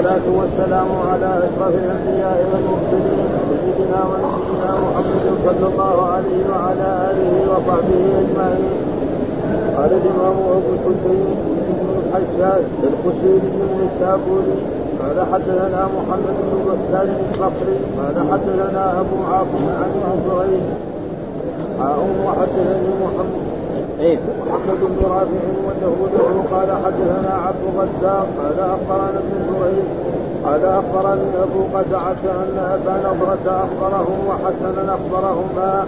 والصلاة والسلام على أشرف الأنبياء والمرسلين سيدنا ونبينا محمد صلى الله عليه وعلى آله وصحبه أجمعين. قال الإمام أبو الحسين بن الحجاج القشيري بن الشابوري قال حدثنا محمد بن بكار البصري قال حدثنا أبو عاصم عن زهير وحدثني محمد. إيه؟ محمد بن رافع وله له قال حدثنا عبد الرزاق قال أخبرنا ابن زهير قال اخبرني أبو قزعة أن أبا نضرة أخبره وحسنا أخبرهما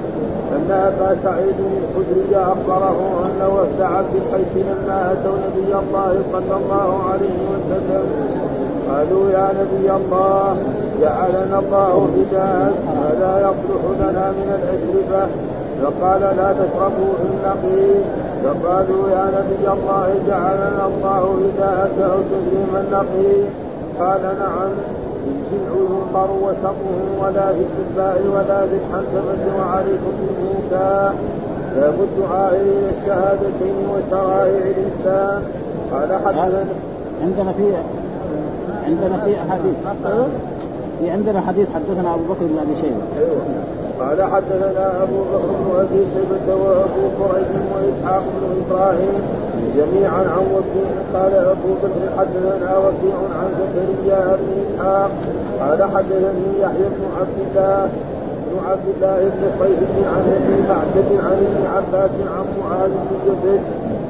أن أبا سعيد الخدري أخبره أن وفد عبد القيس لما أتوا نبي الله صلى الله عليه وسلم قالوا يا نبي الله جعلنا الله فداء هذا يصلح لنا من الاشربه فقال لا تشربوا في النقيض فقالوا يا نبي الله جعلنا الله هداءك أو تسليم النقيض قال نعم. الجمع ينقر وسقه ولا في السباء ولا في الحنتمة وعليكم بالموتى باب الدعاء إلى الشهادتين وشرائع الاسلام قال حدثنا عندنا في عندنا في أحاديث. في عندنا حديث حدثنا أبو بكر بن أبي شيبة. أيوه قال حدثنا أبو بكر بن أبي شيبة وأبو قريب وإسحاق بن إبراهيم جميعا عن وكيع. قال أبو بكر حدثنا وكيع عن زكريا بن إسحاق. قال حدثني يحيى بن عبد الله بن عبد الله بن صيف عن أبي معبد عن ابن عباس عن معاذ بن جبل.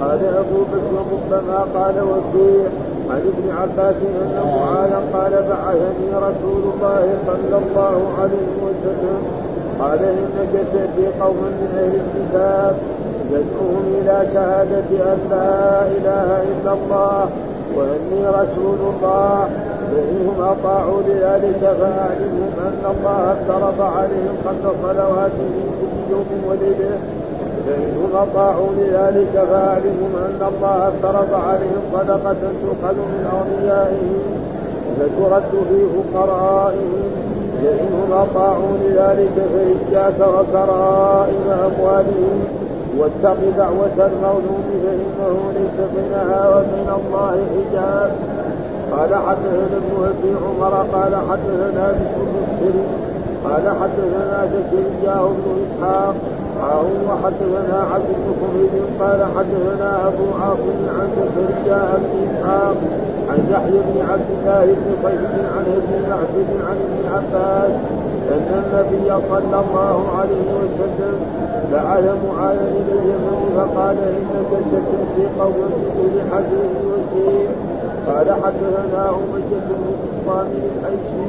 قال أبو بكر ربما قال وكيع. عن ابن عباس أن معاذا قال بعثني رسول الله صلى الله عليه وسلم. قال انك تاتي قوما من أهل الكتاب تدعوهم إلى شهادة أن لا إله إلا الله وأني رسول الله فإنهم أطاعوا لذلك فأعلمهم أن الله افترض عليهم خمس صلوات في كل يوم وليله فإنهم أطاعوا لذلك فاعلمهم أن الله افترض عليهم صدقة تؤخذ من أغنيائهم فترد في فقرائهم. فإنهم أطاعوا لذلك فإياك وكرائم أموالهم. واتق دعوة المظلوم فإنه ليس بينها وبين الله حجاب. قال حدثنا ابن ابي عمر قال حدثنا بن قال حدثنا زكريا بن إسحاق حاه وحدثنا عبد حميد قال حدثنا أبو عاصم عن زكريا بن إسحاق عن يحيى بن عبد الله بن قيس عن ابن معبد عن ابن عباس أن النبي صلى الله عليه وسلم بعث معاذا إلى اليمن فقال انك ستمسي قوما بكل حديث وسيم قال حدثنا أمية بن الصامي الحيثي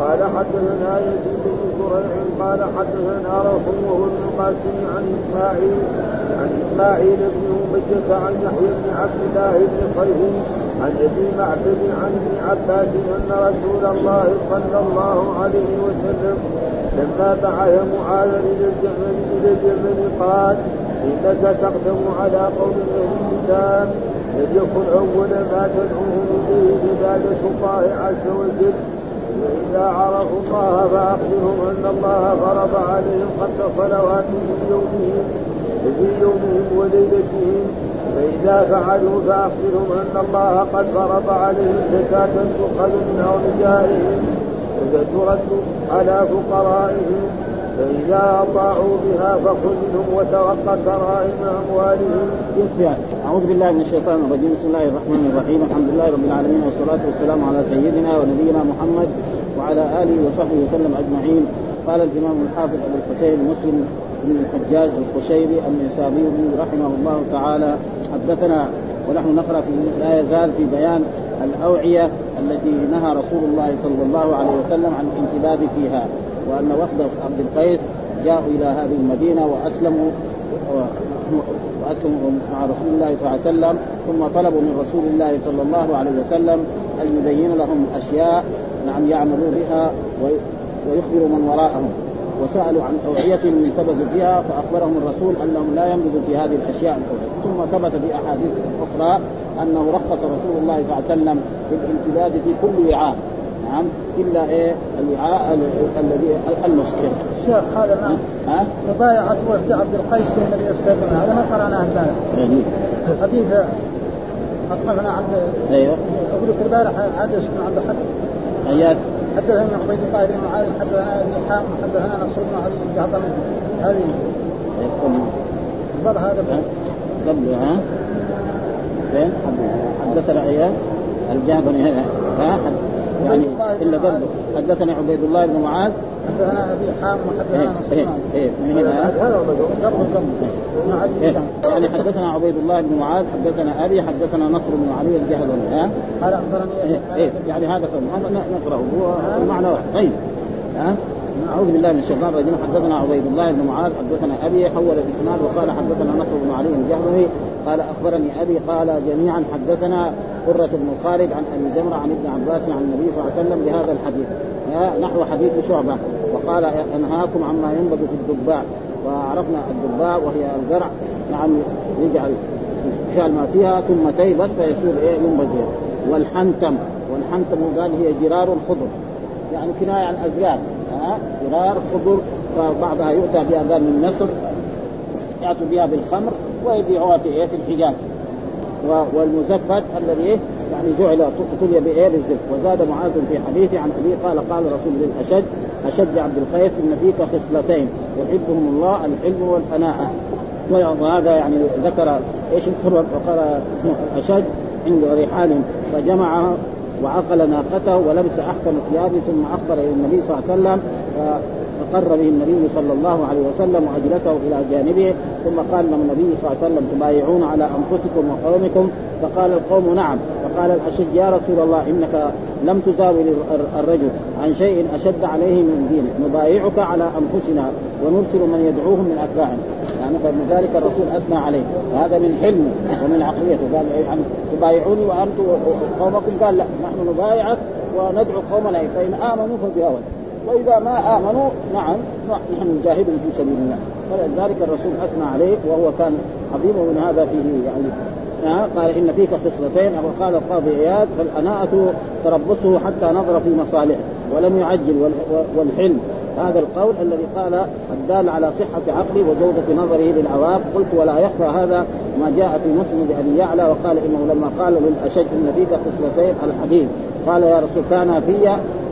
قال حدثنا يزيد بن زريع قال حدثنا روح وهو ابن القاسم عن اسماعيل عن إسماعيل بن أمية عن يحيى بن عبد الله بن خير عن أبي معبد عن ابن عباس أن رسول الله صلى الله عليه وسلم لما بعث معاذا إلى الجبل إلى الجبل قال إنك تقدم على قوم أهل الكتاب ليكن أول ما تدعوهم اليه عباده الله عز وجل. فإذا عرفوا الله فأخبرهم أن الله فرض عليهم خمس صلوات في يومهم في يومهم وليلتهم. فإذا فعلوا فأخبرهم أن الله قد فرض عليهم زكاة تؤخذ من أغنيائهم فترد على فقرائهم. فإذا أطاعوا بها فخذ منهم وتوقى كرائم أموالهم. أعوذ بالله من الشيطان الرجيم، بسم الله الرحمن الرحيم، الحمد لله رب العالمين والصلاة والسلام على سيدنا ونبينا محمد وعلى آله وصحبه وسلم أجمعين. قال الإمام الحافظ أبو الحسين مسلم بن الحجاج القشيري النسابي رحمه الله تعالى. حدثنا ونحن نقرأ في لا يزال في بيان الأوعية التي نهى رسول الله صلى الله عليه وسلم عن الانتباه فيها. وأن وفد عبد القيس جاءوا إلى هذه المدينة وأسلموا وأسلموا مع رسول الله صلى الله عليه وسلم ثم طلبوا من رسول الله صلى الله عليه وسلم أن يبين لهم اشياء نعم يعملوا بها ويخبروا من وراءهم. وسألوا عن اوعيه انتبذوا فيها فأخبرهم الرسول أنهم لا ينبذوا في هذه الأشياء ثم ثبت في أحاديث أخرى أنه رخص رسول الله صلى الله عليه وسلم في في كل وعاء. نعم. إلا إيه؟ الوعاء الذي المسكر. شيخ هذا ما ها؟ مبايعة وفد عبد القيس للنبي صلى الله عليه وسلم. هذا ما قرأناه البارح. يعني حديث أطلقنا عبد أيوه. أقول لك البارح عبد بن عبد الحق. ايات حدثنا عبيد الله بن معاذ حدثنا ابن حام حدثنا نصر بن علي الجهضمي هذه. قبل هذا. قبل ها؟ فين حدثنا اياه الجهضمي ها؟ يعني إلا قبل حدثني عبيد الله بن معاذ حدثنا ابي حام وحدثنا إيه إيه, إيه. من هنا إيه. يعني حدثنا عبيد الله بن معاذ حدثنا أبي حدثنا نصر بن علي الجهضمي ها قال اخبرني إيه. إيه. يعني هذا نقرأه هو المعنى واحد طيب ها أعوذ بالله من الشيطان الرجيم حدثنا عبيد الله بن معاذ حدثنا أبي حول الإسناد وقال حدثنا نصر بن علي الجهضمي قال أخبرني أبي قال جميعا حدثنا قرة بن خالد عن أبي جمرة عن ابن عباس عن النبي صلى الله عليه وسلم بهذا الحديث. نحو حديث شعبة. وقال أنهاكم عما ينبغي في الدباء. وعرفنا الدباء وهي الزرع. نعم يجعل شال ما فيها ثم تيبت فيصير إيه ينبذ والحنتم. والحنتم قال هي جرار الخضر. يعني كناية عن ازياد ها جرار خضر. فبعضها يؤتى بها من مصر يأتوا بها بالخمر. ويبيعوها في إيه؟ في الحجاز. والمزفت الذي يعني جعل تلي بإيه؟ بالزفت. وزاد معاذ في حديثه عن ابي قال قال رسول للاشج اشج عبد القيس إن فيك خصلتين يحبهم الله الحلم والفناءة. وهذا يعني ذكر إيش السبب؟ فقال اشج عند رحال فجمع وعقل ناقته ولبس أحسن ثيابه ثم أخبر إلى النبي صلى الله عليه وسلم فقر به النبي صلى الله عليه وسلم وأجلسه إلى جانبه ثم قال لهم النبي صلى الله عليه وسلم تبايعون على أنفسكم وقومكم؟ فقال القوم نعم. فقال الاشد يا رسول الله إنك لم تزاول الرجل. عن شيء أشد عليه من دينه نبايعك على أنفسنا ونرسل من يدعوهم من أتباعنا. يعني فلذلك الرسول أثنى عليه. وهذا من حلمه ومن عقليته قال يعني تبايعوني وأنتم قومكم قال لا نحن نبايعك وندعو قومنا. فإن آمنوا فبها وإذا ما آمنوا نعم نحن نجاهدهم في سبيل الله. فلذلك الرسول أثنى عليه وهو كان عظيم من هذا فيه يعني. قال إن فيك خصلتين وقال القاضي اياد فالأناءة تربصه حتى نظر في مصالحه ولم يعجل والحلم. هذا القول الذي قال الدال على صحة عقله وجودة نظره للعوام. قلت ولا يخفى هذا ما جاء في مسند أبي يعلى وقال إنه لما قال للأشد إن فيك خصلتين الحديث. قال يا رسول كان في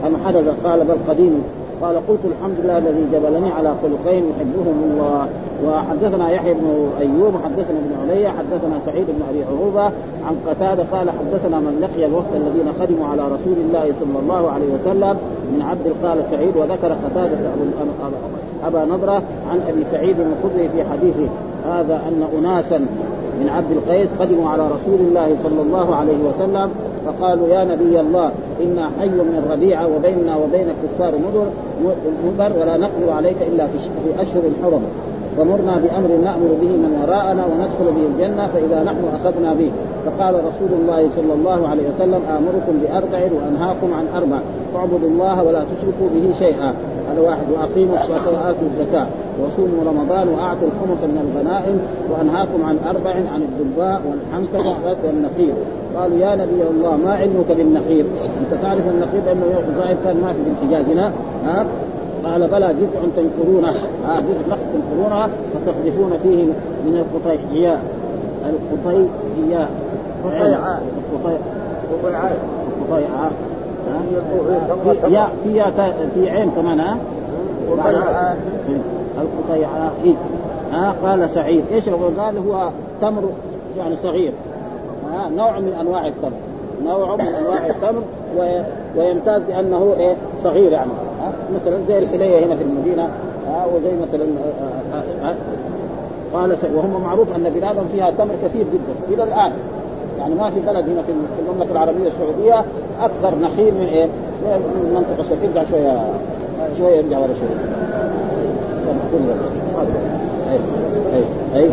أم حدث؟ قال بل قديم. قال قلت الحمد لله الذي جبلني على خلقين يحبهم الله. وحدثنا يحيى بن أيوب حدثنا ابن علي حدثنا سعيد بن أبي عروبة عن قتادة قال حدثنا من لقي الوقت الذين خدموا على رسول الله صلى الله عليه وسلم من عبد قال سعيد وذكر قتادة أبا نضرة عن أبي سعيد الخدري في حديثه. هذا أن أناسا من عبد القيس قدموا على رسول الله صلى الله عليه وسلم فقالوا يا نبي الله إنا حي من الربيعه وبيننا وبين الكفار مدر مدر ولا نقدر عليك إلا في أشهر حرم ومرنا بأمر نأمر به من وراءنا وندخل به الجنة فإذا نحن أخذنا به. فقال رسول الله صلى الله عليه وسلم آمركم بأربع وأنهاكم عن أربع. اعبدوا الله ولا تشركوا به شيئا. هذا واحد وأقيموا الصلاة وآتوا الزكاة. وصوموا رمضان وأعطوا الخمس من الغنائم وأنهاكم عن أربع عن الدباء والحنكه والنقير قالوا يا نبي الله ما علمك بالنخيل؟ أنت تعرف النخيل لأنه الظاهر كان ما في الحجاز هنا ها؟ قال بلى جزء تنكرونه. آه جزء نخل تنكرونها فتقذفون فيه من القطيعياء القطيعياء قطيعاء القطيعاء القطيعاء يا في في عين كمان ها؟ القطيعاء ها قال سعيد. إيش قال هو تمر يعني صغير. ها نوع من أنواع التمر. نوع من أنواع التمر ويمتاز بأنه إيه؟ صغير يعني. مثلا زي الحلية هنا في المدينة. ها وزي مثلا قال وهم معروف أن بلادهم فيها تمر كثير جدا. إلى الآن. يعني ما في بلد هنا في المملكة العربية السعودية أكثر نخيل من إيه؟ من المنطقة الشرقيه شوية شوية يرجع ورا شوية. اي اي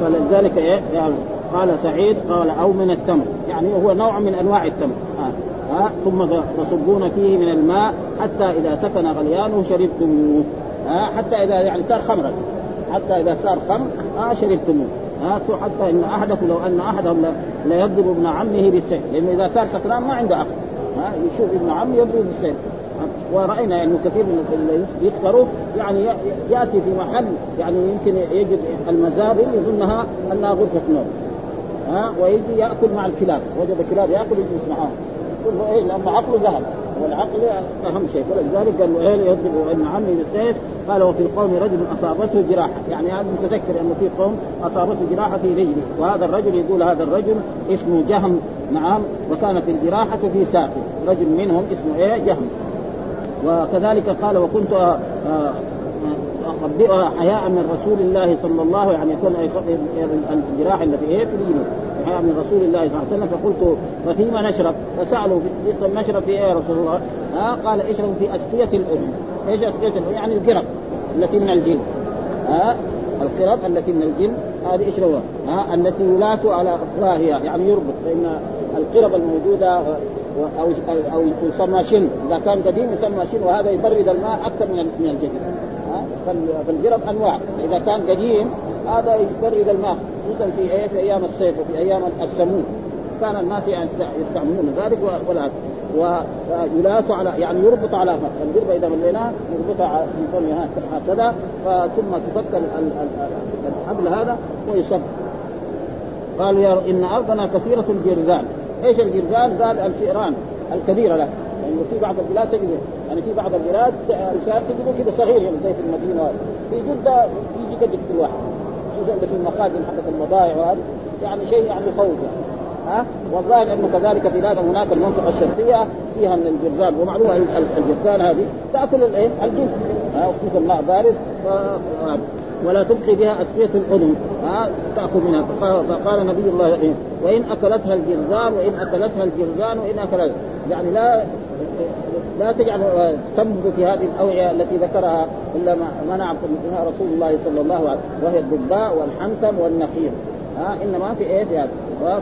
فلذلك إيه؟ يعني قال سعيد قال أو من التمر. يعني هو نوع من أنواع التمر. آه. آه. ثم تصبون فيه من الماء حتى إذا سكن غليانه شربتموه. آه. حتى إذا يعني صار خمرا. حتى إذا صار خمر آه شربتموه. آه. حتى إن أحدكم لو إن أحدهم لا يضرب ابن عمه بالسيف لأنه إذا صار سكران ما عنده عقل. آه. يشوف ابن عمه يضرب بالسيف ورأينا يعني كثير من اللي يسكروا يعني يأتي في محل يعني يمكن يجد المزابل يظنها أنها غرفة نوم. ها؟ ويجي يأكل مع الكلاب. وجد كلاب يأكل يجلس له إيه لأنه عقله ذهب. والعقل أهم شيء. فلذلك قال له إيه يضرب ابن عمي بالسيف قال وفي القوم رجل أصابته جراحة. يعني هذا متذكر انه في قوم أصابته جراحة في رجله. وهذا الرجل يقول هذا الرجل اسمه جهم. نعم. وكانت الجراحة في ساقه. رجل منهم اسمه إيه؟ جهم. وكذلك قال وكنت آه، آه، اخبئها حياء من رسول الله صلى الله عليه يعني يكون الجراح التي إيه في حياء من رسول الله صلى الله عليه وسلم فقلت ففيما نشرب؟ فسألوا نشرب في إيه يا رسول الله؟ ها قال اشربوا في اسقيه الأذن. إيش اسقيه الأذن؟ يعني القرب التي من الجلد. ها القرب التي من الجلد هذه اشربوها. ها التي يلات على افواهها يعني يربط فان القرب الموجودة أو أو يسمى شن. إذا كان قديم يسمى شن وهذا يبرد الماء أكثر من من الجديد. فالقرب أنواع. إذا كان قديم هذا يبرد الماء خصوصا في إيه في أيام الصيف وفي أيام السموم. كان الناس يعني يستعملون ذلك ولا ويلاس على يعني يربط على القربة إذا مليناها يربطها في فمه هكذا ثم تفك الحبل هذا ويصب. قالوا يا إن أرضنا كثيرة الجرذان. إيش الجرذان؟ قال الفئران الكبيرة له. لأنه يعني في بعض البلاد تجد يعني في بعض البلاد الفئران تجده كذا صغير يعني زي في المدينة في جدة يجي قد كل واحد. خصوصا في المخازن حقت البضائع وهذا يعني شيء يعني يخوف يعني. ها؟ والظاهر انه كذلك في هناك المنطقة الشرقيه فيها من الجرذان. ومعلومه الجرذان هذه تأكل الايه؟ الجلد. خصوصا الماء بارد. ولا تبقي بها اسقيه الاذن ها تاكل منها. فقال نبي الله إيه؟ وإن أكلتها الجرذان وإن أكلتها الجرذان وإن اكلتها يعني لا لا تجعل تنبذ في هذه الأوعية التي ذكرها إلا ما منع منها رسول الله صلى الله عليه وسلم وهي الضباء والحنتم والنخيل. ها إنما في إيه؟ في هذا.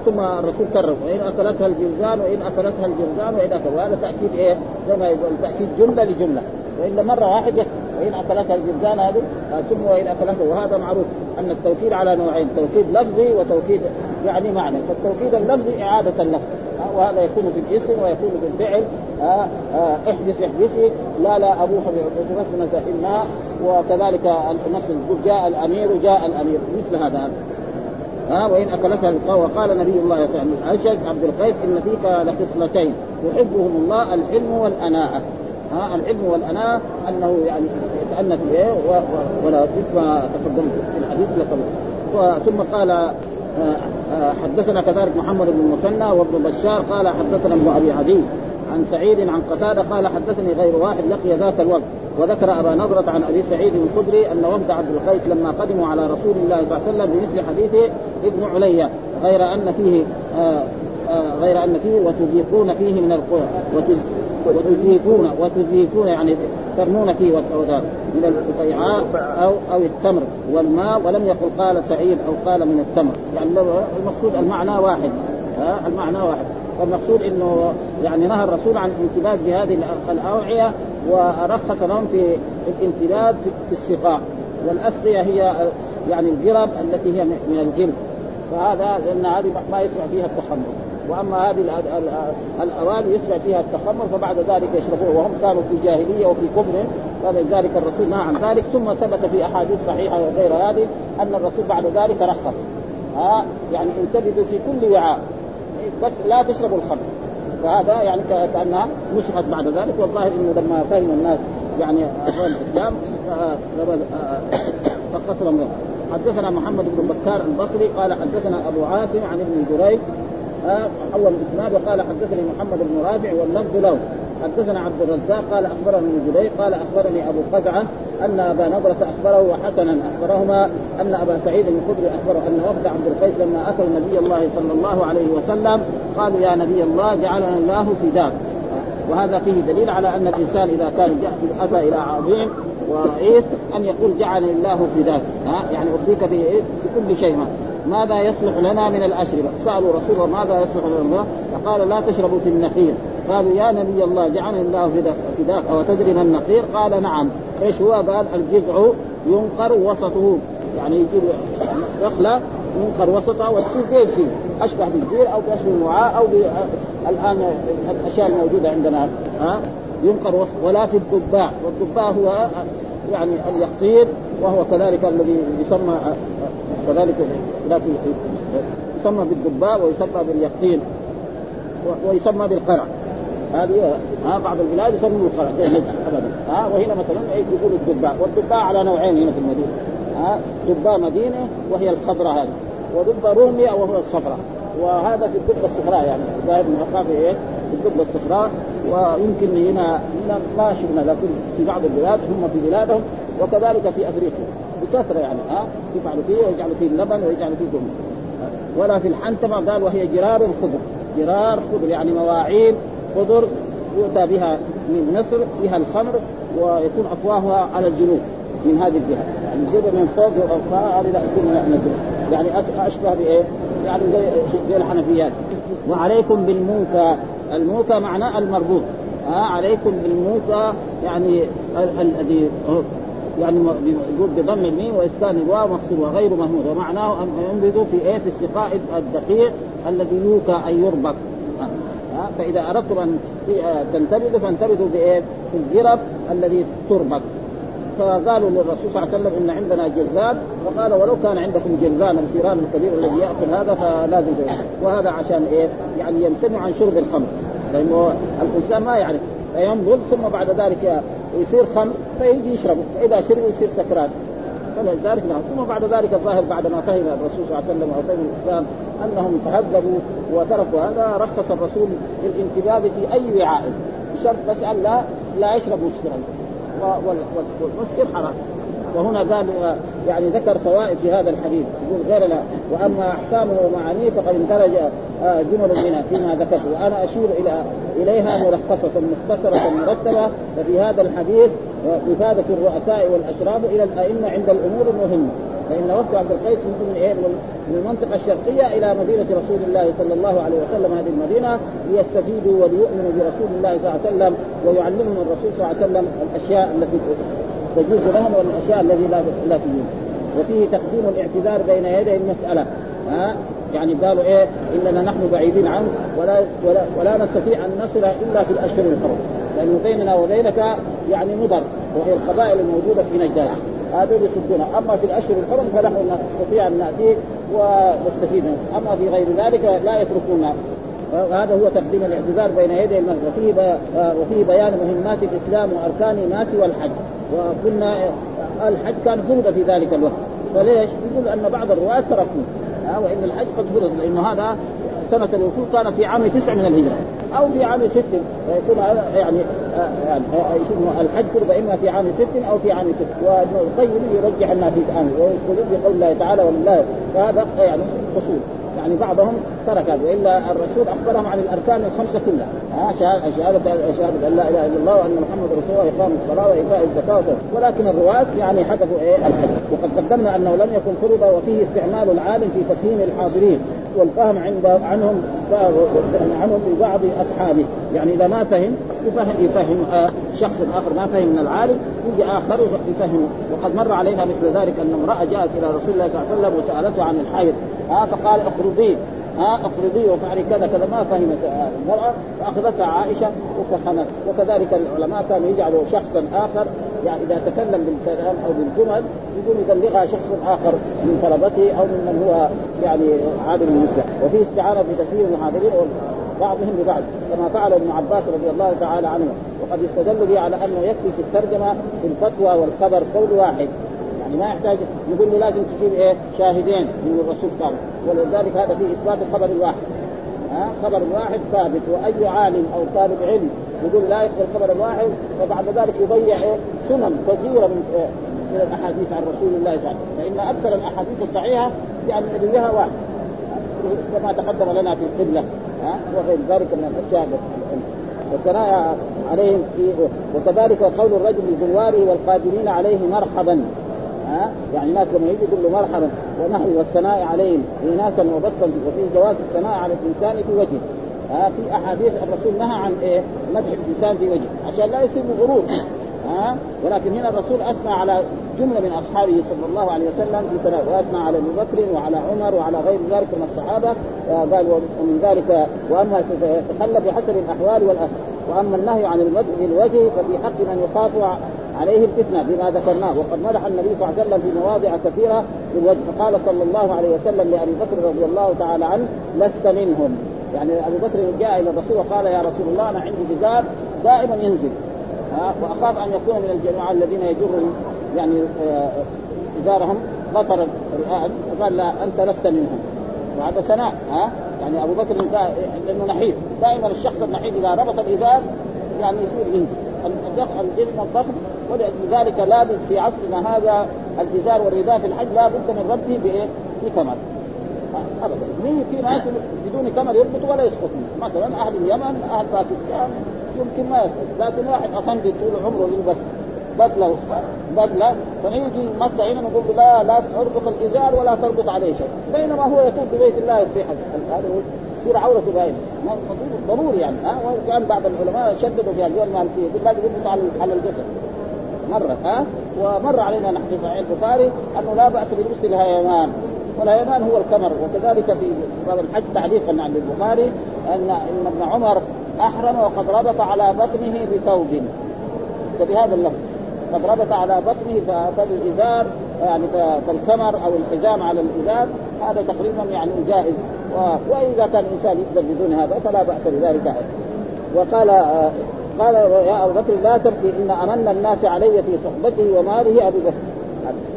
ثم الرسول كرر وإن أكلتها الجرذان وإن أكلتها الجرذان وإن اكلتها وهذا تأكيد إيه؟ زي ما يقول تأكيد جملة لجملة. وإلا مرة واحد وان اكلتها الجرذان هذه ثم وان اكلتها وهذا معروف أن التوكيد على نوعين توكيد لفظي وتوكيد يعني معنى. فالتوكيد اللفظي إعادة اللفظ. وهذا يكون في الاسم ويكون في الفعل. احدث احدثي. لا لا أبوح بعصمتنا الماء وكذلك نفس جاء الأمير جاء الأمير. مثل هذا. ها وإن اكلتها وقال نبي الله صلى الله عليه وسلم عبد القيس إن فيك لخصلتين. يحبهم الله الحلم والاناءه ها العلم والاناء أنه يعني يتأنى في إيه ولا مثل ما تقدم في الحديث لقبل ثم قال آه، آه، حدثنا كذلك محمد بن المثنى وابن بشار قال حدثنا ابن أبي عدي عن سعيد عن قتادة قال حدثني غير واحد لقي ذاك الوقت وذكر أبا نضرة عن أبي سعيد الخدري أن وفد عبد القيس لما قدموا على رسول الله صلى الله عليه وسلم بمثل حديث ابن عليا غير أن فيه آآ آآ غير أن فيه وتذيقون فيه من القرى وتزيفون وتزيفون يعني ترمون فيه من القطيعاء أو أو التمر والماء ولم يقل قال سعيد أو قال من التمر. يعني المقصود المعنى واحد. ها؟ المعنى واحد. فالمقصود إنه يعني نهى الرسول عن الانتباه بهذه الأوعية ورخص لهم في الانتباه في السقاء والأسقية هي يعني الجرب التي هي من الجلد. فهذا لأن هذه ما يسمع فيها التخمر. وأما هذه الاواني يسمع فيها التخمر فبعد ذلك يشربوه وهم كانوا في جاهلية وفي كفر فلذلك الرسول نهى عن ذلك. ثم ثبت في أحاديث صحيحة وغير هذه أن الرسول بعد ذلك رخص. ها؟ يعني انتبهوا في كل وعاء بس لا تشربوا الخمر. فهذا يعني كأنها نسخت بعد ذلك. والظاهر إنه لما فهم الناس يعني الإسلام فقصر حدثنا محمد بن بكار البصري قال حدثنا أبو عاصم عن ابن جريج أول الاسناد وقال حدثني محمد بن رافع واللفظ له حدثنا عبد الرزاق قال أخبرني ابن جريج قال أخبرني أبو قزعة أن أبا نضرة أخبره وحسنا أخبرهما أن أبا سعيد الخدري أخبره أن وفد عبد القيس لما اتوا نبي الله صلى الله عليه وسلم قالوا يا نبي الله جعلنا الله فداك وهذا فيه دليل على أن الإنسان إذا كان اتى إلى عظيم ورئيس أن يقول جعلني الله فداك ها يعني ارضيك في إيه؟ في كل شيء ما. ماذا يصلح لنا من الاشربه؟ سألوا رسول الله ماذا يصلح لنا؟ فقال لا تشربوا في النخيل قالوا يا نبي الله جعلني الله فداك أو تدري ما النقير؟ قال نعم إيش هو؟ قال الجذع ينقر وسطه يعني يجيب رخله ينقر وسطها وتكون زي الفيل أشبه بالجير أو بأشبه الوعاء أو الآن الأشياء الموجودة عندنا ها ينقر ولا في الضباع والضباع هو يعني اليقطين وهو كذلك الذي يسمى كذلك يسمى بالضباع ويسمى باليقطين ويسمى بالقرع. هذه ها بعض البلاد يسموا القرع ابدا. ها وهنا مثلا يقولوا الضباع والضباع على نوعين هنا في المدينة. ها دباء مدينة وهي الخضراء هذه. ودبة رومية وهو الصفراء وهذا في الدبة الصفراء يعني ظاهر من في إيه؟ في الصفراء ويمكن هنا ما شفنا لكن في بعض البلاد هم في بلادهم وكذلك في أفريقيا. بكثرة يعني ها؟ يفعلوا فيه ويجعلوا فيه اللبن ويجعلوا فيه دم ولا في الحنتمه قال وهي جرار خضر. جرار خضر يعني مواعين خضر يؤتى بها من مصر فيها الخمر ويكون أفواهها على الجنوب من هذه الجهة. يعني الجبه من فوق لا يكون من يعني أشبه بإيه؟ يعني زي زي الحنفيات. وعليكم بالموكى الموكى معناه المربوط. ها آه عليكم بالموكى يعني الذي يعني يقول بضم الميم وإسكان الواو مقصود وغير مهمود ومعناه أن ينبذ في إيه؟ في استقاء الدقيق الذي يوكى أن يربط. ها فإذا أردتم أن تنتبذوا فانتبذوا بإيه؟ في الجرب الذي تربط. فقالوا للرسول صلى الله عليه وسلم إن عندنا جذاب فقال ولو كان عندكم جذان الفيران الكبير الذي يأكل هذا فلازم وهذا عشان إيه؟ يعني يمتنع عن شرب الخمر. لأنه الإنسان ما يعرف. فينبض ثم بعد ذلك يصير خمر فيجي يشربه. فإذا شرب يصير سكران. فلذلك نعم. ثم بعد ذلك الظاهر بعد ما فهم الرسول صلى الله عليه وسلم وفهم الإسلام أنهم تهذبوا وتركوا هذا رخص الرسول بالانتباه في أي وعاء. بشرط بس أن لا لا يشرب مسكرا والمسكر حرام. وهنا قال يعني ذكر فوائد في هذا الحديث. يقول غير لا. وأما أحكامه ومعانيه فقد اندرج آه، جمل منها فيما ذكرت. وأنا أشير إلى إليها ملخصه مختصرة مرتبة. ففي هذا الحديث إفادة الرؤساء والاشراف إلى الأئمة عند الأمور المهمة. فإن وفد عبد القيس من إيه من المنطقة الشرقية إلى مدينة رسول الله صلى الله عليه وسلم هذه المدينة ليستفيدوا وليؤمنوا برسول الله صلى الله عليه وسلم ويعلمهم الرسول صلى الله عليه وسلم الأشياء التي تجوز لهم والأشياء التي لا تجوز. وفيه تقديم الاعتذار بين يدي المسألة. ها؟ يعني قالوا إيه؟ إننا نحن بعيدين عنه ولا ولا, ولا نستطيع أن نصل إلا في الأشهر الحرم لأنه بيننا وبينك يعني مضر وهي القبائل الموجودة في نجد هذول يصدون أما في الأشهر الحرم فنحن نستطيع أن ناتيه ونستفيد أما في غير ذلك لا يتركون وهذا هو تقديم الاعتذار بين يدي المسجد وفيه وفيه بيان مهمات الإسلام وأركان الناس والحج. وقلنا الحج كان فرض في ذلك الوقت. فليش؟ يقول أن بعض الرواة تركوه. وإن الحج قد فرض لأنه هذا سنة الوفود كان في عام تسع من الهجرة أو في عام ست فيكون يعني يعني الحج فرض إما في عام ست أو في عام ست. وابن القيم يرجح أنها في عام ويقول بقول الله تعالى ولله فهذا يعني أصول. يعني بعضهم ترك هذا والا الرسول أخبرهم عن الأركان الخمسة كلها. ها شهاده شهاده أن لا إله إلا الله وان محمد رسول الله واقام الصلاة وإيتاء الزكاة ولكن الرواة يعني حذفوا إيه؟ الحج. وقد قدمنا أنه لم يكن فرض وفيه استعمال العالم في تفهيم الحاضرين. والفهم عند عنهم عنهم لبعض أصحابه. يعني إذا ما فهم يفهم يفهم آه، شخص آخر ما فهم من العالم يجي آخر يفهم وقد مر علينا مثل ذلك أن امرأة جاءت إلى رسول الله صلى الله عليه وسلم وسألته عن الحيض. ها فقال اخرجي. ها افرضي وفعلي كذا كذا ما فهمت المرأة فأخذتها عائشة وفهمت. وكذلك العلماء كانوا يجعلوا شخصا آخر يعني إذا تكلم بالكلام أو بالجمل يقول يبلغها شخص آخر من طلبته أو ممن هو يعني عادل المسلم وفي استعانة بكثير من المحاضرين بعضهم ببعض كما فعل ابن عباس رضي الله تعالى عنه. وقد يستدل به على أنه يكفي في الترجمة في الفتوى والخبر قول واحد. يعني ما يحتاج يقول له لازم تجيب إيه شاهدين من الرسول قال. ولذلك هذا فيه إثبات الخبر الواحد. ها؟ خبر واحد ثابت وأي عالم أو طالب علم يقول لا يقبل خبر واحد وبعد ذلك يضيع إيه سنن كثيرة من إيه من الأحاديث عن رسول الله صلى الله عليه وسلم. فإن أكثر الأحاديث الصحيحة يعني نبيها واحد. كما تقدم لنا في القبلة. ها؟ وغير ذلك من الأشياء والثناء عليهم في وكذلك قول الرجل لزواره والقادمين عليه مرحبا. ها؟ يعني ناس لما يجي يقول له مرحبا ونحو والثناء عليهم إناثا وبسطا وفي جواز الثناء على الإنسان في وجهه. ها؟ في أحاديث الرسول نهى عن إيه؟ مدح الإنسان في وجهه عشان لا يصير غرور. ها؟ ولكن هنا الرسول أثنى على جملة من أصحابه صلى الله عليه وسلم في وأثنى على أبي بكر وعلى عمر وعلى غير ذلك من الصحابة. قال ومن ذلك وأما يتخلى بحسب الأحوال والأثر. وأما النهي عن المدح بالوجه ففي حق من يخاف عليه الفتنة بما ذكرناه. وقد مدح النبي صلى الله عليه وسلم في مواضع كثيرة بالوجه فقال صلى الله عليه وسلم لأبي بكر رضي الله تعالى عنه لست منهم. يعني أبو بكر جاء إلى الرسول وقال يا رسول الله أنا عندي جزار دائما ينزل. وأخاف أن يكون من الجماعة الذين يجرهم يعني إزارهم بطر الرئال فقال لا أنت لست منهم. وهذا ثناء ها يعني أبو بكر لأنه نحيف. دائما الشخص النحيف إذا ربط الإزار يعني يصير ينزل الجسم الضخم ولذلك لابد في عصرنا هذا الإزار والرداء في الحج لا بد من ربطه بإيه؟ بكمر ابدا. في ناس بدون كمر يربط ولا يسقط مثلا أهل اليمن أهل باكستان. يمكن ما يسقط لكن واحد افندي طول عمره يلبس بدلة بدلة فنيجي مكه هنا نقول لا لا تربط الازار ولا تربط عليه شيء. بينما هو يطوف ببيت الله يصيح هذا يصير عورته باينه ضروري يعني ها؟ وكان بعض العلماء شددوا في اليوم المالكيه يقول لازم يربط على على الجسد. مرة ها؟ ومر علينا نحن في صحيح البخاري أنه لا بأس بلبس الهيمان. والهيمان هو الكمر وكذلك في باب الحج تعليقا عن البخاري ان إن ابن عمر أحرم وقد ربط على بطنه بثوب. فبهذا اللفظ. قد ربط على بطنه فالازار يعني فالكمر أو الحزام على الإزار. هذا تقريبا يعني جائز. وإذا كان الإنسان يقدر بدون هذا فلا بأس بذلك. وقال قال يا أبو بكر لا تبكي إن أمن الناس علي في صحبته وماله أبو بكر.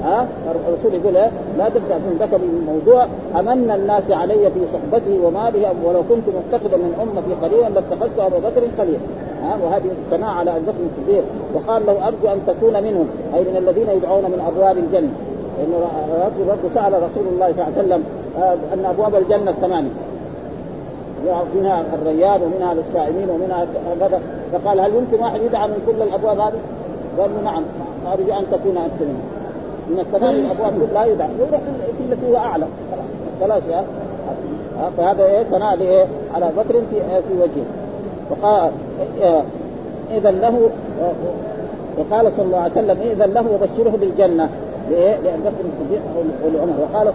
ها؟ الرسول يقول لا تبدا من ذكر الموضوع. أمن الناس علي في صحبته وماله ولو كنت متخذا من أمتي قليلا لاتخذت أبا بكر خليلا. ها؟ وهذه الثناء على ابي بكر الصديق وقال له أرجو أن تكون منهم. أي من الذين يدعون من أبواب الجنة. لأنه رب سأل رسول الله صلى الله عليه وسلم أن أبواب الجنة ثمانيه منها الريان ومنها للصائمين ومنها كذا. فقال هل يمكن واحد يدعى من كل الأبواب هذه؟ قال نعم. أرجو أن تكون أنت منهم. من الثمانية الابواب لا يدعى يروح التي هو اعلى خلاص يا. فهذا إيه؟ ثناء إيه؟ على بكر في في وجهه. وقال اذا له وقال صلى الله عليه وسلم اذا له وبشره بالجنة. لإيه؟ لأن بكر الصديق ولعمر وقال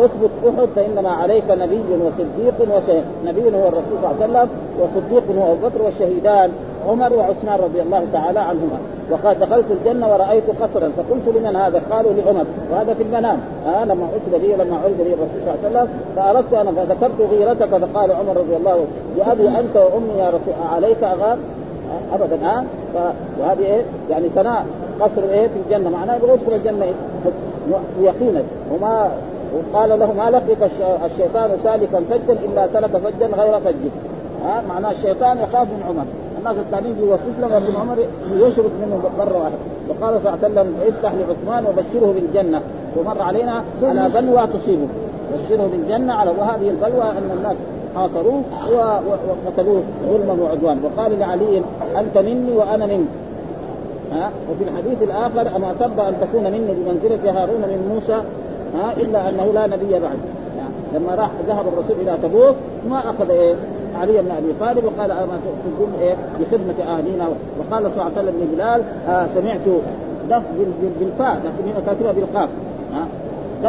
أثبت أحد فإنما عليك نبي وصديق وشهيد نبي هو الرسول صلى الله عليه وسلم وصديق هو أبو بكر والشهيدان عمر وعثمان رضي الله تعالى عنهما. وقال دخلت الجنة ورأيت قصرا فقلت لمن هذا؟ قالوا لعمر وهذا في المنام آه لما عثب لي لما عرض لي الرسول صلى الله عليه وسلم فأردت أنا فذكرت غيرتك فقال عمر رضي الله عنه بابي أنت وأمي يا رسول عليك أغار؟ آه ابدا آه وهذه إيه؟ يعني ثناء قصر إيه في الجنة معناه يبغى يدخل الجنة إيه؟ يقينا وما وقال له ما لقيك الشيطان سالكا فجا إلا سلك فجا غير فج ها معناه الشيطان يخاف من عمر الناس الثانيين بيوسوس له لكن عمر يشرك منه مره واحدة وقال صلى الله عليه وسلم افتح لعثمان وبشره بالجنة. ومر علينا على بلوى تصيبه. بشره بالجنة على وهذه البلوى أن الناس حاصروه وقتلوه ظلما وعدوان. وقال لعلي أنت مني وأنا منك. ها؟ وفي الحديث الآخر أما ترضى أن تكون مني بمنزلة هارون من موسى؟ ها؟ إلا أنه لا نبي بعد. لما راح ذهب الرسول إلى تبوك ما أخذ إيه؟ علي بن أبي طالب وقال اما تقوم إيه؟ بخدمة اهلنا وقال صلى الله عليه وسلم لبلال آه سمعت دف بالفاء لكن هنا كاتبها بالقاف. ها؟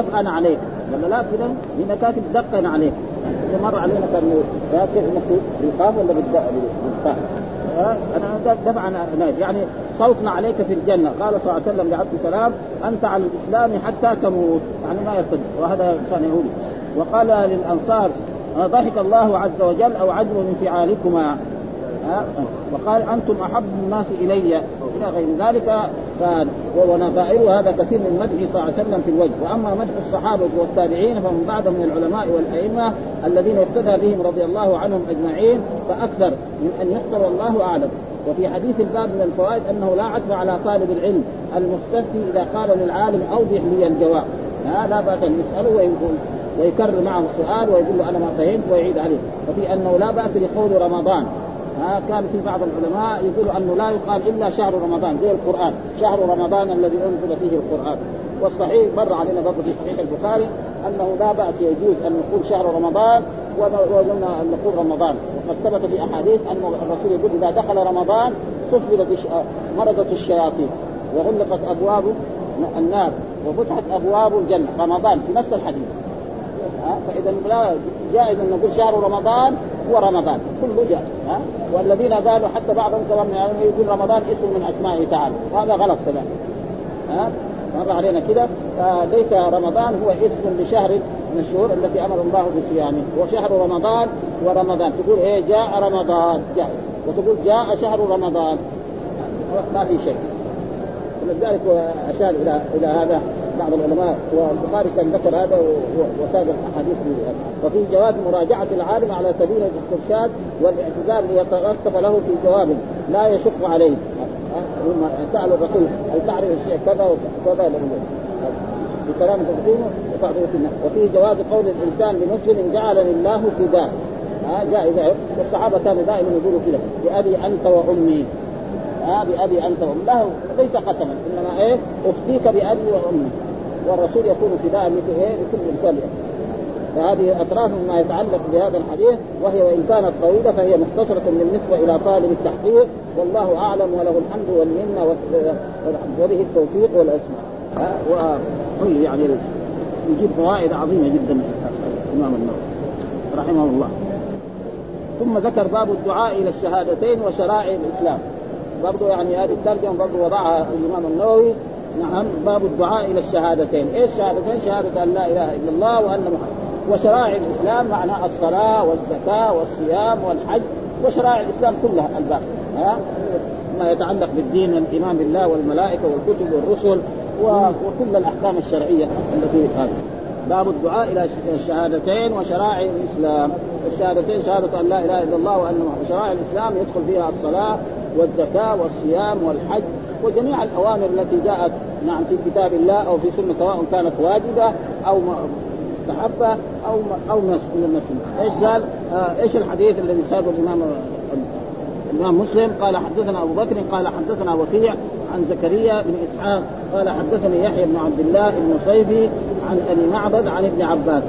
دفعا عليك. ولا لا؟ كذا؟ هنا كاتب دقا عليك. مر علينا كان كيف مكتوب بالقاف ولا بالفاء أنا دفعا يعني صوتنا عليك في الجنة. قال صلى الله عليه وسلم لعبد السلام أنت على الإسلام حتى تموت. يعني ما يرتد. وهذا كان يهودي وقال للأنصار ضحك الله عز وجل أو عجب من فعالكما. وقال أنتم أحب الناس إلي. إلى غير ذلك ونظائر هذا كثير من مدح صلى الله عليه وسلم في الوجه. وأما مدح الصحابة والتابعين فمن بعدهم من العلماء والأئمة الذين اقتدى بهم رضي الله عنهم أجمعين فأكثر من أن يحصر والله أعلم. وفي حديث الباب من الفوائد أنه لا عتب على طالب العلم المستفتي إذا قال للعالم أوضح لي الجواب. لا بأس يسأله ويقول. ويكرر معه السؤال ويقول له أنا ما فهمت ويعيد عليه. وفي أنه لا بأس لقول رمضان. ها كان في بعض العلماء يقول أنه لا يقال إلا شهر رمضان زي القرآن. شهر رمضان الذي أنزل فيه القرآن. والصحيح مر علينا برضه في صحيح البخاري أنه لا بأس يجوز أن نقول شهر رمضان وقلنا ان نقول رمضان. وقد ثبت في أحاديث أن الرسول يقول إذا دخل رمضان وصفر مرضت الشياطين. وغلقت أبواب النار وفتحت أبواب الجنة. رمضان في نفس الحديث. ها؟ فإذا لا جائز أن نقول شهر رمضان هو رمضان. كله جائز ها؟ والذين قالوا حتى بعضهم كمان يعني يقول رمضان اسم من أسمائه تعالى. وهذا غلط كذلك ها؟ مر علينا كده. فليس رمضان هو اسم لشهر من الشهور التي أمر الله بصيامه. وشهر رمضان ورمضان. تقول إيه؟ جاء رمضان. جاء وتقول جاء شهر رمضان. ما في شيء. ولذلك أشار إلى إلى هذا. بعض العلماء والبخاري كان ذكر هذا وساق الأحاديث وفي جواز مراجعة العالم على سبيل الاسترشاد والاعتذار ليترتب له في جواب لا يشق عليه. سالوا الرسول هل تعرف الشيء كذا وكذا بكلام تقديمه وتعطيه في النفس وفيه جواز قول الإنسان لمسلم جعلني الله فداء. ها؟ جائزة والصحابة كانوا دائما يقولوا كذا بأبي أنت وأمي. ها بأبي أنت وأمي. له ليس قسما إنما إيه؟ أفتيك بأبي وأمي. والرسول يكون فداء مثل إيه؟ لكل إنسان. فهذه أطراف مما يتعلق بهذا الحديث وهي وإن كانت طويلة فهي مختصرة بالنسبة إلى طالب التحقيق. والله أعلم وله الحمد والمنة وله التوفيق والاسماء وهي يعني يجيب فوائد عظيمة جدا. الامام النووي رحمه الله. ثم ذكر باب الدعاء إلى الشهادتين وشرائع الإسلام. برضو يعني هذه الترجمة برضو وضعها الإمام النووي. نعم باب الدعاء إلى الشهادتين، إيش الشهادتين؟ شهادة أن لا إله إلا الله وأن محمد. وشرائع الإسلام معنى الصلاة والزكاة والصيام والحج وشرائع الإسلام كلها الباقي. ها؟ ما يتعلق بالدين والايمان بالله والملائكة والكتب والرسل وكل الأحكام الشرعية التي هذه باب الدعاء إلى الشهادتين وشرائع الإسلام. الشهادتين شهادة أن لا إله إلا الله وأن شرائع الإسلام يدخل فيها الصلاة والزكاة والصيام والحج وجميع الأوامر التي جاءت نعم في كتاب الله أو في سنة سواء كانت واجبة أو مستحبة أو أو السنة إيش قال؟ آه إيش الحديث الذي سابه الإمام الإمام مسلم قال حدثنا أبو بكر قال حدثنا وكيع عن زكريا بن إسحاق قال حدثني يحيى بن عبد الله بن صيفي عن أبي معبد عن ابن عباس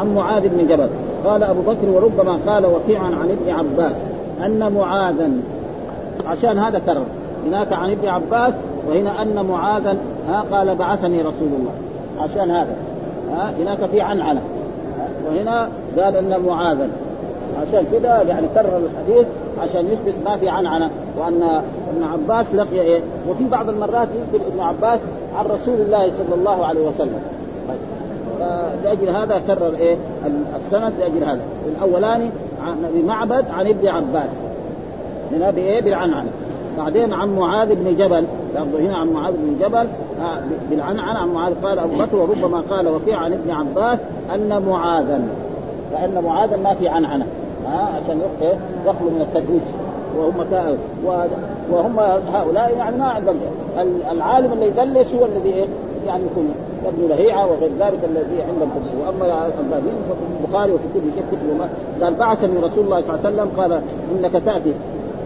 عن معاذ بن جبل قال أبو بكر وربما قال وكيع عن ابن عباس أن معاذا عشان هذا كرر. هناك عن ابن عباس وهنا أن معاذا ها قال بعثني رسول الله. عشان هذا. ها هناك في عنعنة. وهنا قال إن معاذا. عشان كده يعني كرر الحديث عشان يثبت ما في عنعنة. وأن ابن عباس لقي إيه؟ وفي بعض المرات يذكر ابن عباس عن رسول الله صلى الله عليه وسلم. لاجل هذا كرر إيه؟ السند لأجل هذا. الأولاني بمعبد عن ابن عباس. هنا بايه بالعنعنة. بعدين عن معاذ بن جبل لفظه هنا عن معاذ بن جبل آه، بالعنعن عن معاذ. قال أبو بكر وربما قال وفي عن ابن عباس أن معاذا. فإن معاذا ما في عنعنة. ها آه، عشان يخلو من التدريج. وهم وهم هؤلاء يعني ما عندهم العالم اللي يدلس هو الذي إيه؟ يعني يكون ابن لهيعة وغير ذلك الذي عندهم تدليس وأما الباقيين ففي البخاري وفي كل شيء كتب قال بعثني رسول الله صلى الله عليه وسلم قال إنك تأتي.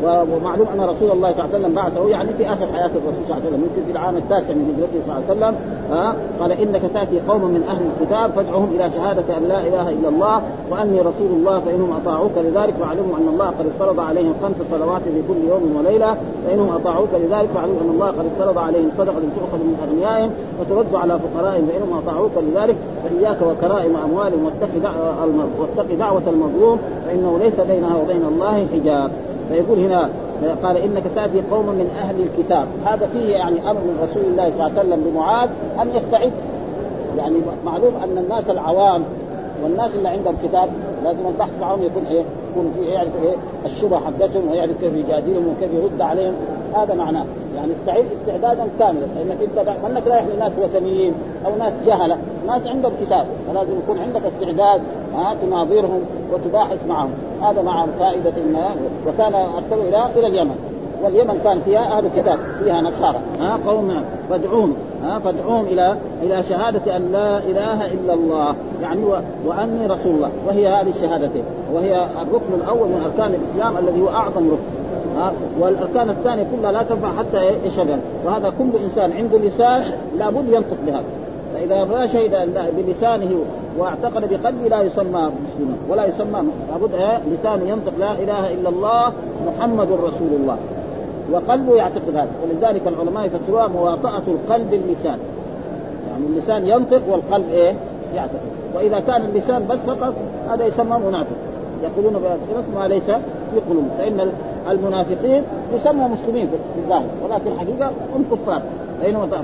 ومعلوم أن رسول الله صلى الله عليه وسلم بعثه يعني في آخر حياة الرسول صلى الله عليه وسلم يمكن في العام التاسع من هجرته صلى الله عليه وسلم ها؟ قال إنك تأتي قوما من أهل الكتاب فادعهم إلى شهادة أن لا إله إلا الله وأني رسول الله فإنهم أطاعوك لذلك فاعلموا أن الله قد افترض عليهم خمس صلوات في كل يوم وليلة فإنهم أطاعوك لذلك فاعلموا أن الله قد افترض عليهم صدقة تؤخذ من أغنيائهم وترد على فقرائهم فإنهم أطاعوك لذلك فإياك وكرائم أموالهم واتق دعوة المظلوم فإنه ليس بينها وبين الله حجاب. فيقول هنا قال إنك تأتي قوما من أهل الكتاب. هذا فيه يعني أمر من رسول الله صلى الله عليه وسلم بمعاذ أن يستعد. يعني معلوم أن الناس العوام والناس اللي عندهم كتاب لازم البحث معهم يكون إيه؟ يكون في يعرف إيه؟ الشبهة حقتهم ويعرف كيف يجادلهم وكيف يرد عليهم. هذا معناه. يعني استعد استعدادا كاملا لانك انت انك رايح لناس وثنيين أو ناس جهلة ناس عندهم كتاب فلازم يكون عندك استعداد ها تناظرهم وتباحث معهم. هذا مع فائدة ان وكان أرسلوا إلى إلى اليمن. واليمن كان فيها أهل الكتاب فيها نصارى ها قوم فادعوهم ها فادعوهم إلى إلى شهادة أن لا إله إلا الله يعني و... وأني رسول الله وهي هذه الشهادتين وهي الركن الأول من أركان الإسلام الذي هو أعظم ركن. ها والأركان الثانية كلها لا تنفع حتى يشهد وهذا كل إنسان عنده لسان لابد ينطق بهذا. فإذا ما شهد بلسانه واعتقد بقلبه لا يسمى مسلما ولا يسمى لابد لسانه ينطق لا إله إلا الله محمد رسول الله. وقلبه يعتقد هذا. ولذلك العلماء يفسروها مواطأة القلب اللسان. يعني اللسان ينطق والقلب إيه؟ يعتقد. وإذا كان اللسان بس فقط هذا يسمى منافق. يقولون بهذا ما ليس في قلوب فإن المنافقين يسموا مسلمين في الظاهر ولكن الحقيقة هم كفار.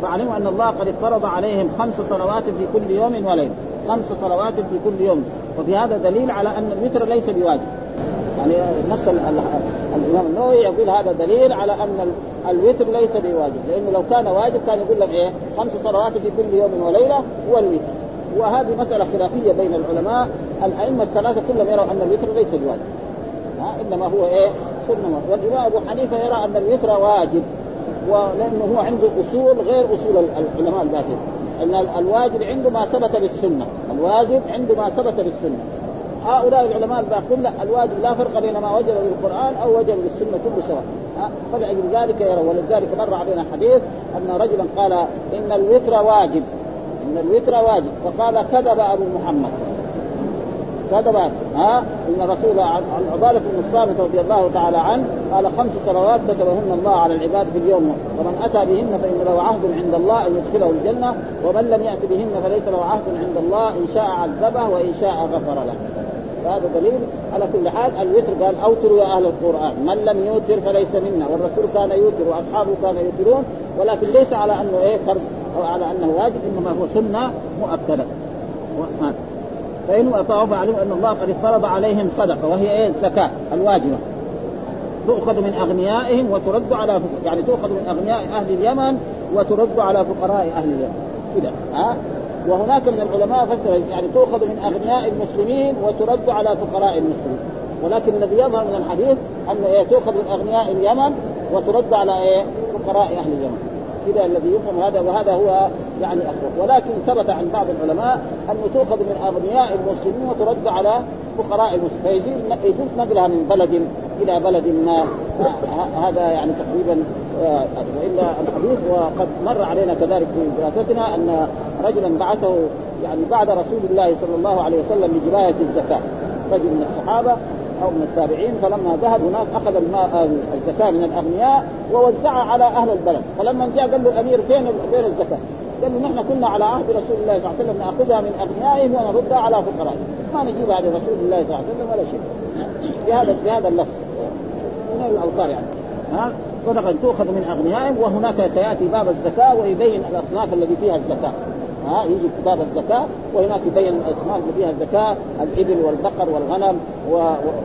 فعلموا أن الله قد فرض عليهم خمس صلوات في كل يوم وليلة. خمس صلوات في كل يوم. وفي هذا دليل على أن الوتر ليس بواجب. يعني نص الإمام النووي يقول هذا دليل على أن الوتر ليس بواجب. لأنه لو كان واجب كان يقول لك إيه؟ خمس صلوات في كل يوم وليلة هو الوتر. وهذه مسألة خلافية بين العلماء. الأئمة الثلاثة كلهم يروا أن الوتر ليس بواجب. إنما هو إيه؟ سنه والامام أبو حنيفة يرى أن الوتر واجب ولأنه هو عنده أصول غير أصول العلماء الباقين إن الواجب عنده ما ثبت بالسنه الواجب عنده ما ثبت بالسنه هؤلاء العلماء الباقون لا الواجب لا فرق بين ما وجب بالقران أو وجب بالسنه كله سواء. فلأجل ذلك يرى ولذلك مر علينا حديث أن رجلا قال إن الوتر واجب. إن الوتر واجب. فقال كذب أبو محمد. كذب ها؟ إن رسول عبادة بن الصامت رضي الله تعالى عنه قال خمس صلوات كتبهن الله على العباد في اليوم. ومن أتى بهن فإن له عهد عند الله أن يدخله الجنة ومن لم يأت بهن فليس له عهد عند الله إن شاء عذبه وإن شاء غفر له. فهذا دليل على كل حال الوتر قال أوتروا يا أهل القرآن. من لم يوتر فليس منا. والرسول كان يوتر وأصحابه كانوا يوترون ولكن ليس على أنه إيه فرض أو على أنه واجب إنما هو سنة مؤكدة. فإن أطاعوا فاعلموا أن الله قد فرض عليهم صدقة وهي إيه؟ الزكاة الواجبة. تؤخذ من أغنيائهم وترد على فقراء يعني تؤخذ من أغنياء أهل اليمن وترد على فقراء أهل اليمن. كذا ها؟ وهناك من العلماء فسر يعني تؤخذ من أغنياء المسلمين وترد على فقراء المسلمين. ولكن الذي يظهر من الحديث أن إيه؟ تؤخذ من أغنياء اليمن وترد على إيه؟ فقراء أهل اليمن. كذا الذي يفهم هذا وهذا هو يعني اقوى ولكن ثبت عن بعض العلماء انه تؤخذ من أغنياء المسلمين وترد على فقراء المسلمين. فيجوز نقلها من بلد إلى بلد ما. هذا يعني تقريبا آه، وإلا الحديث وقد مر علينا كذلك في دراستنا أن رجلا بعثه يعني بعد رسول الله صلى الله عليه وسلم لجباية الزكاة. رجل من الصحابة أو من التابعين فلما ذهب هناك أخذ الماء الزكاة من الأغنياء ووزعها على أهل البلد. فلما جاء قال له الأمير فين فين الزكاة؟ قال له نحن كنا على عهد رسول الله صلى الله عليه وسلم نأخذها من اغنيائهم ونردها على فقرائهم ما نجيبها لرسول الله صلى الله عليه وسلم ولا شيء. بهذا بهذا اللفظ. من الأوتار يعني. ها؟ صدقه تؤخذ من أغنيائهم وهناك سيأتي باب الزكاة ويبين الأصناف الذي فيها الزكاة. ها يجي كتاب الزكاة وهناك يبين الاصناف اللي فيها الزكاة الإبل والبقر والغنم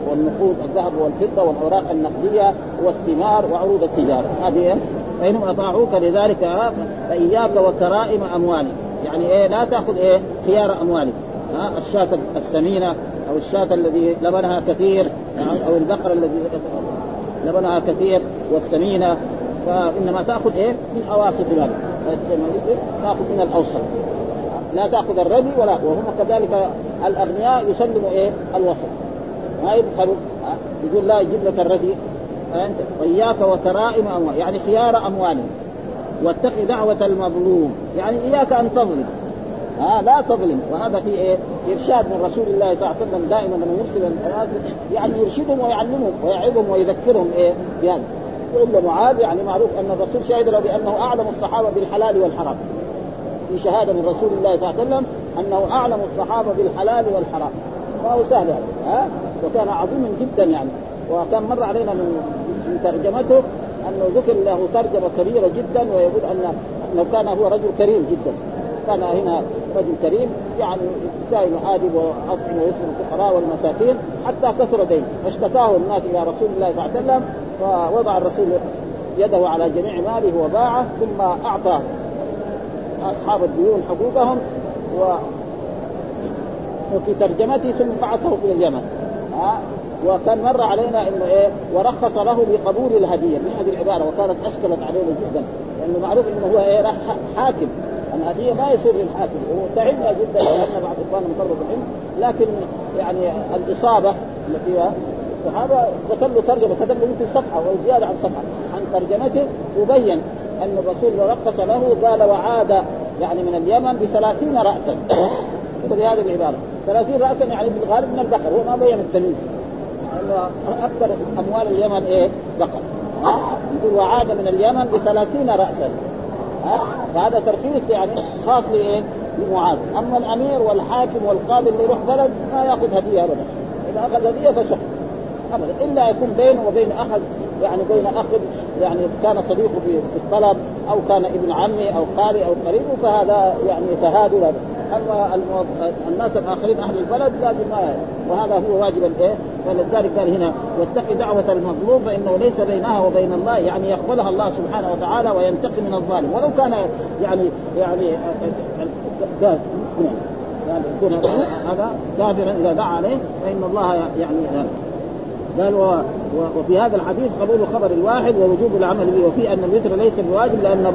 والنقود الذهب والفضة والأوراق النقدية والثمار وعروض التجارة. هذه فإنهم أطاعوك لذلك فإياك وكرائم أموالك. يعني إيه لا تأخذ إيه خيار أموالك. ها الشاة السمينة أو الشاة الذي لبنها كثير أو البقر الذي لبنها كثير والسمينة فإنما تأخذ إيه؟ من أواسط مالك تأخذ من الأوسط. لا تأخذ الردي ولا وهم كذلك الأغنياء يسلموا إيه؟ الوسط. ما يبخلوا. يقول لا يجيب لك الردي فانت وإياك وكرائم أموال. يعني خيار أموالهم. واتق دعوة المظلوم. يعني إياك أن تظلم. ها؟ لا تظلم. وهذا في إيه؟ إرشاد من رسول الله صلى الله عليه وسلم دائما لما يرسل يعني يرشدهم ويعلمهم ويعظهم ويذكرهم إيه؟ بهذا. وإلا معاذ يعني معروف أن الرسول شهد له بأنه أعلم الصحابة بالحلال والحرام. في شهادة من رسول الله صلى الله عليه وسلم أنه أعلم الصحابة بالحلال والحرام. فهو سهل هذا ها؟ وكان عظيما جدا يعني. وكان مر علينا من ترجمته أنه ذكر له ترجمة كبيرة جدا ويقول أن أنه كان هو رجل كريم جدا. كان هنا رجل كريم يعني سائل آدب وأطعم ويسر الفقراء والمساكين حتى كثر دين فاشتكاه الناس إلى رسول الله صلى الله عليه وسلم فوضع الرسول يده على جميع ماله وباعه ثم أعطى أصحاب الديون حقوقهم و وفي ترجمته ثم بعثه إلى اليمن. ها؟ وكان مر علينا إنه إيه؟ ورخص له بقبول الهدية من هذه العباره وكانت أشكلت علينا جدا. لأنه معروف إنه هو إيه؟ راح حاكم. الهدية ما يصير للحاكم. وتعبنا جدا لأن بعض إخواننا العلم لكن يعني الإصابة التي الصحابة كتب له ترجمة كتب له يمكن صفحه أو زياده عن صفحه عن ترجمته وبين أن الرسول رخص له قال وعاد يعني من اليمن بثلاثين راسا. بهذه العبارة. ثلاثين راسا يعني بالغالب من البقر هو ما بين التمييز. أكثر أموال اليمن إيه؟ بقر. يقول وعاد من اليمن بثلاثين راسا. فهذا ترخيص يعني خاص لإيه؟ لمعاذ، أما الأمير والحاكم والقاضي اللي يروح بلد ما يأخذ هدية ابدا، إذا أخذ هدية فشح ابدا إلا يكون بينه وبين أحد يعني بين أخ يعني كان صديقه في الطلب أو كان ابن عمي أو خالي أو قريبه فهذا يعني تهادوا أما الناس الآخرين أهل البلد لازم ما وهذا هو واجب الايه؟ فلذلك قال هنا واتق دعوة المظلوم فإنه ليس بينها وبين الله يعني يقبلها الله سبحانه وتعالى وينتقم من الظالم. ولو كان يعني يعني يعني يكون هذا كافرا إذا دعا عليه فإن الله يعني قال و... وفي هذا الحديث قبول خبر الواحد ووجوب العمل به وفي أن الوتر ليس بواجب لأن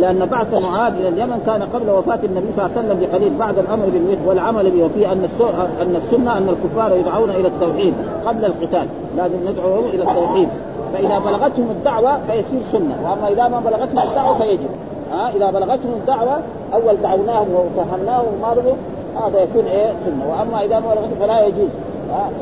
لأن بعث معاذ إلى اليمن كان قبل وفاة النبي صلى الله عليه وسلم بقليل بعد الأمر بالوتر والعمل به وفي أن أن السنة أن الكفار يدعون إلى التوحيد قبل القتال لازم ندعوهم إلى التوحيد. فإذا بلغتهم الدعوة فيصير سنة وأما إذا ما بلغتهم الدعوة فيجب. ها إذا بلغتهم الدعوة أول دعوناهم وفهمناهم وما هذا يكون إيه؟ سنة. وأما إذا ما بلغتهم فلا يجوز.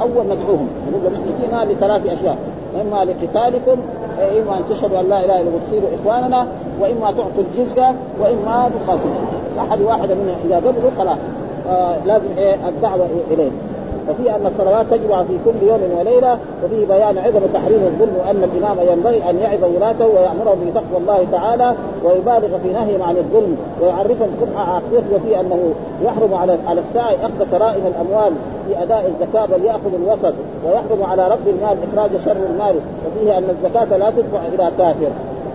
أول ندعوهم نقول لهم إحنا جينا لثلاث أشياء. إما لقتالكم إما أن تشهدوا أن لا إله إلا وتصيروا إخواننا وإما تعطوا الجزية وإما تقاتلوا أحد واحدة منهم إذا قبلوا خلاص. آه لازم إيه الدعوة إليه. وفي أن الصلوات تجمع في كل يوم وليلة وفيه بيان عظم تحريم الظلم وأن الإمام ينبغي أن يعظ ولاته ويامرهم بتقوى الله تعالى ويبالغ في نهيهم عن الظلم ويعرفهم قبح عاقبته وفي أنه يحرم على على الساعي أخذ كرائم الأموال في أداء الزكاة بل ياخذ الوسط ويحرم على رب المال إخراج شر المال وفيه أن الزكاة لا تدفع إلى كافر.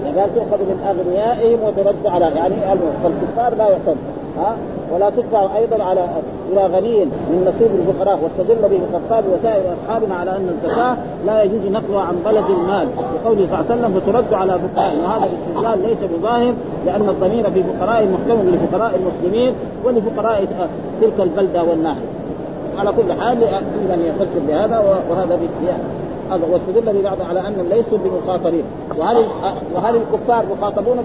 يعني قال تؤخذ من أغنيائهم وترد على يعني فالكفار لا يعتد ها؟ ولا تدفع أيضا على إلى غني من نصيب الفقراء. واستدل به الخطاب وسائر أصحابنا على أن الزكاة لا يجوز نقلها عن بلد المال. لقوله صلى الله عليه وسلم فترد على فقراء وهذا الاستدلال ليس بظاهر لأن الضمير في فقراء محكم لفقراء المسلمين ولفقراء تلك البلدة والناحية. على كل حال من يفسر بهذا وهذا هذا واستدل ببعض على انهم ليسوا بمخاطرين. وهل وهل الكفار مخاطبون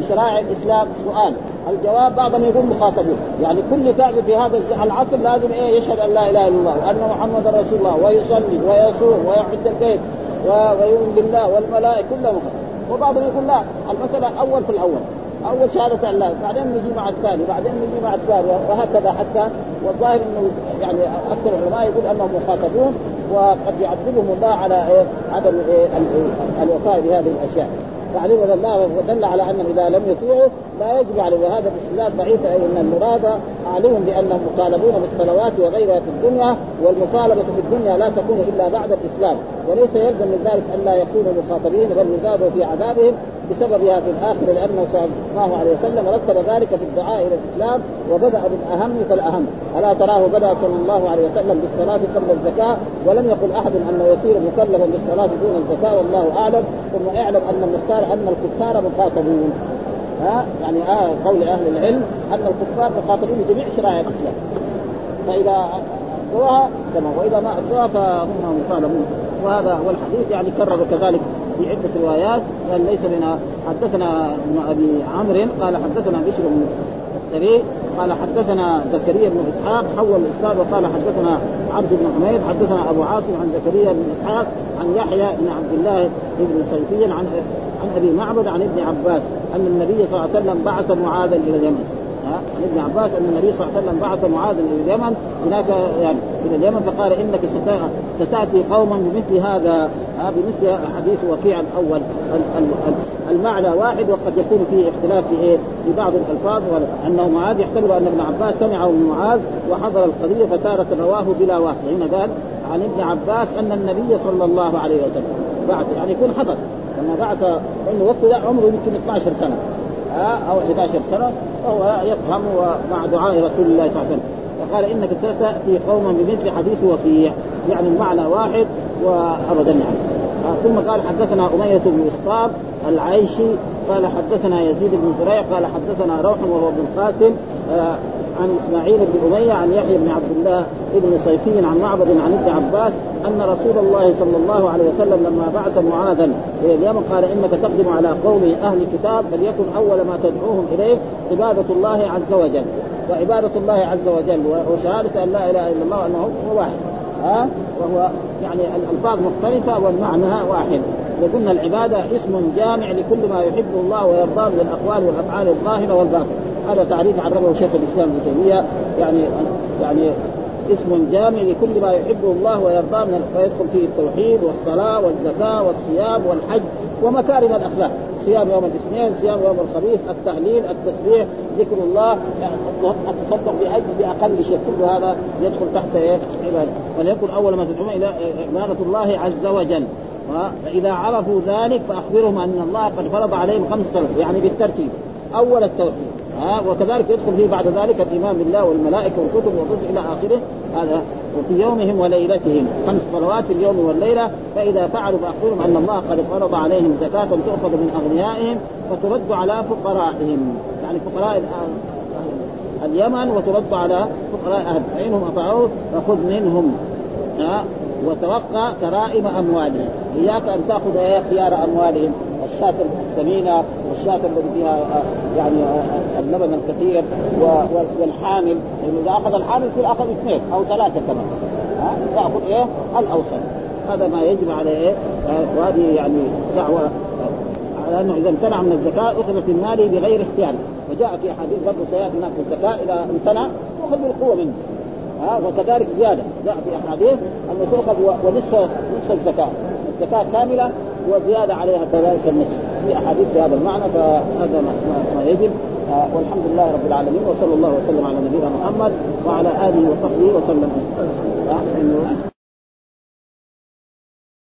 بشرائع الإسلام؟ سؤال. الجواب بعضهم يقول مخاطبون. يعني كل كافر في هذا العصر لازم إيه يشهد أن لا إله إلا الله وأن محمدا رسول الله ويصلي ويصوم ويحج البيت ويؤمن بالله والملائكة كلهم. وبعضهم يقول لا المسألة أول في الأول. أول شهادة أن لا بعدين نجي مع الثاني بعدين نجي مع الثاني وهكذا حتى والظاهر إنه يعني أكثر العلماء يقول أنهم مخاطبون وقد يعذبهم الله على إيه؟ عدم إيه؟ الوفاء بهذه الأشياء. فعلم الله ودل على انهم إذا لم يطيعوا لا يجب عليهم. وهذا باستدلال ضعيف أي إن المراد عليهم بأنهم مطالبون بالصلوات وغيرها في الدنيا والمطالبة في الدنيا لا تكون إلا بعد الإسلام. وليس يلزم من ذلك الا يكونوا مخاطبين بل يزادوا في عذابهم بسببها في الاخره لأنه صلى الله عليه وسلم رتب ذلك في الدعاء إلى الإسلام وبدأ بالأهم فالأهم. ألا تراه بدأ صلى الله عليه وسلم بالصلاة قبل الزكاة ولم يقل أحد أنه يصير مكلفا بالصلاة دون الزكاة والله أعلم. ثم اعلم أن المختار أن الكفار مخاطبون. ها؟ يعني آه قول أهل العلم أن الكفار مخاطبون بجميع شرائع الإسلام. فإذا ادوها تمام واذا ما ادوها فهم مطالبون وهذا هو الحديث يعني كرر كذلك في عدة روايات. قال ليس لنا حدثنا ابن أبي عمرو قال حدثنا بشر بن السري قال حدثنا زكريا بن إسحاق حول الإسناد وقال حدثنا عبد بن حميد حدثنا أبو عاصم عن زكريا بن إسحاق عن يحيى بن عبد الله بن سيفي عن عن أبي معبد عن ابن عباس أن النبي صلى الله عليه وسلم بعث معاذا إلى اليمن. عن ابن عباس أن النبي صلى الله عليه وسلم بعث معاذا إلى اليمن. هناك يعني إلى اليمن فقال إنك ستأتي قوما بمثل هذا بمثل حديث وكيع الأول. المعنى واحد وقد يكون فيه اختلاف في إيه؟ في بعض الألفاظ أنه معاذ يحتمل أن ابن عباس سمعه من معاذ وحضر القضية فتارة رواه بلا واسطة. هنا قال عن ابن عباس أن النبي صلى الله عليه وسلم بعث يعني يكون حضر. لما بعث انه وقت عمره يمكن 12 سنة أو 11 سنة. وهو يفهم مع دعاء رسول الله صلى الله عليه وسلم. وقال إنك ستأتي قوما بمثل حديث وفيع يعني المعنى واحد وأبدا يعني. آه ثم قال حدثنا أمية بن إسقاط العيشي قال حدثنا يزيد بن زريع قال حدثنا روح وهو ابن القاسم آه عن اسماعيل بن أمية عن يحيى بن عبد الله بن صيفي عن معبد عن ابن عباس أن رسول الله صلى الله عليه وسلم لما بعث معاذا إلى اليمن قال إنك تقدم على قوم أهل كتاب فليكن أول ما تدعوهم اليه عبادة الله عز وجل. وعبادة الله عز وجل وشهادة أن لا إله إلا الله وأنه هو واحد. ها؟ وهو يعني الألفاظ مختلفة والمعنى واحد. وقلنا العبادة اسم جامع لكل ما يحبه الله ويرضاه من الأقوال والأفعال الظاهرة والباطنة. هذا تعريف عرفه شيخ الإسلام ابن تيمية. يعني يعني اسم جامع لكل ما يحبه الله ويرضاه من فيدخل فيه التوحيد والصلاة والزكاة والصيام والحج ومكارم الأخلاق. صيام يوم الاثنين صيام يوم الخميس التهليل التسبيح ذكر الله يعني التصدق باجر بأقل شيء. كل هذا يدخل تحت إيه؟ عبادة. وليكن أول ما تدعون إلى عبادة الله عز وجل. فإذا عرفوا ذلك فأخبرهم أن الله قد فرض عليهم خمس صلوات يعني بالترتيب. أول التوحيد. ها؟ وكذلك يدخل فيه بعد ذلك الإيمان بالله والملائكة والكتب والرسل إلى آخره. هذا وفي يومهم وليلتهم. خمس صلوات في اليوم والليلة. فإذا فعلوا فأخبرهم أن الله قد فرض عليهم زكاة تؤخذ من أغنيائهم وترد على فقرائهم. يعني فقراء اليمن وترد على فقراء أهل. فانهم اطاعوه فخذ منهم. ها؟ وتوقع كرائم أموالهم. إياك أن تأخذ خيار أموالهم. الشاة السمينة والشاة التي فيها آه، يعني آه، اللبن الكثير والحامل لأنه إذا أخذ الحامل يصير أخذ اثنين أو ثلاثة كمان تأخذ إيه؟ الأوسط. هذا ما يجب على إيه آه، وهذه يعني دعوة على أنه إذا امتنع من الزكاة أخذت من ماله بغير اختيار. وجاء في حديث برضه سيأتي هناك في الزكاة إذا امتنع تؤخذ بالقوة منه ها؟ وكذلك زيادة. جاء في أحاديث أنه تؤخذ ونصف نصف الزكاة الزكاة كاملة وزيادة عليها كذلك النصف. في أحاديث بهذا المعنى فهذا ما يجب. آه، والحمد لله رب العالمين وصلى الله وسلم على نبينا محمد وعلى آله وصحبه وسلم.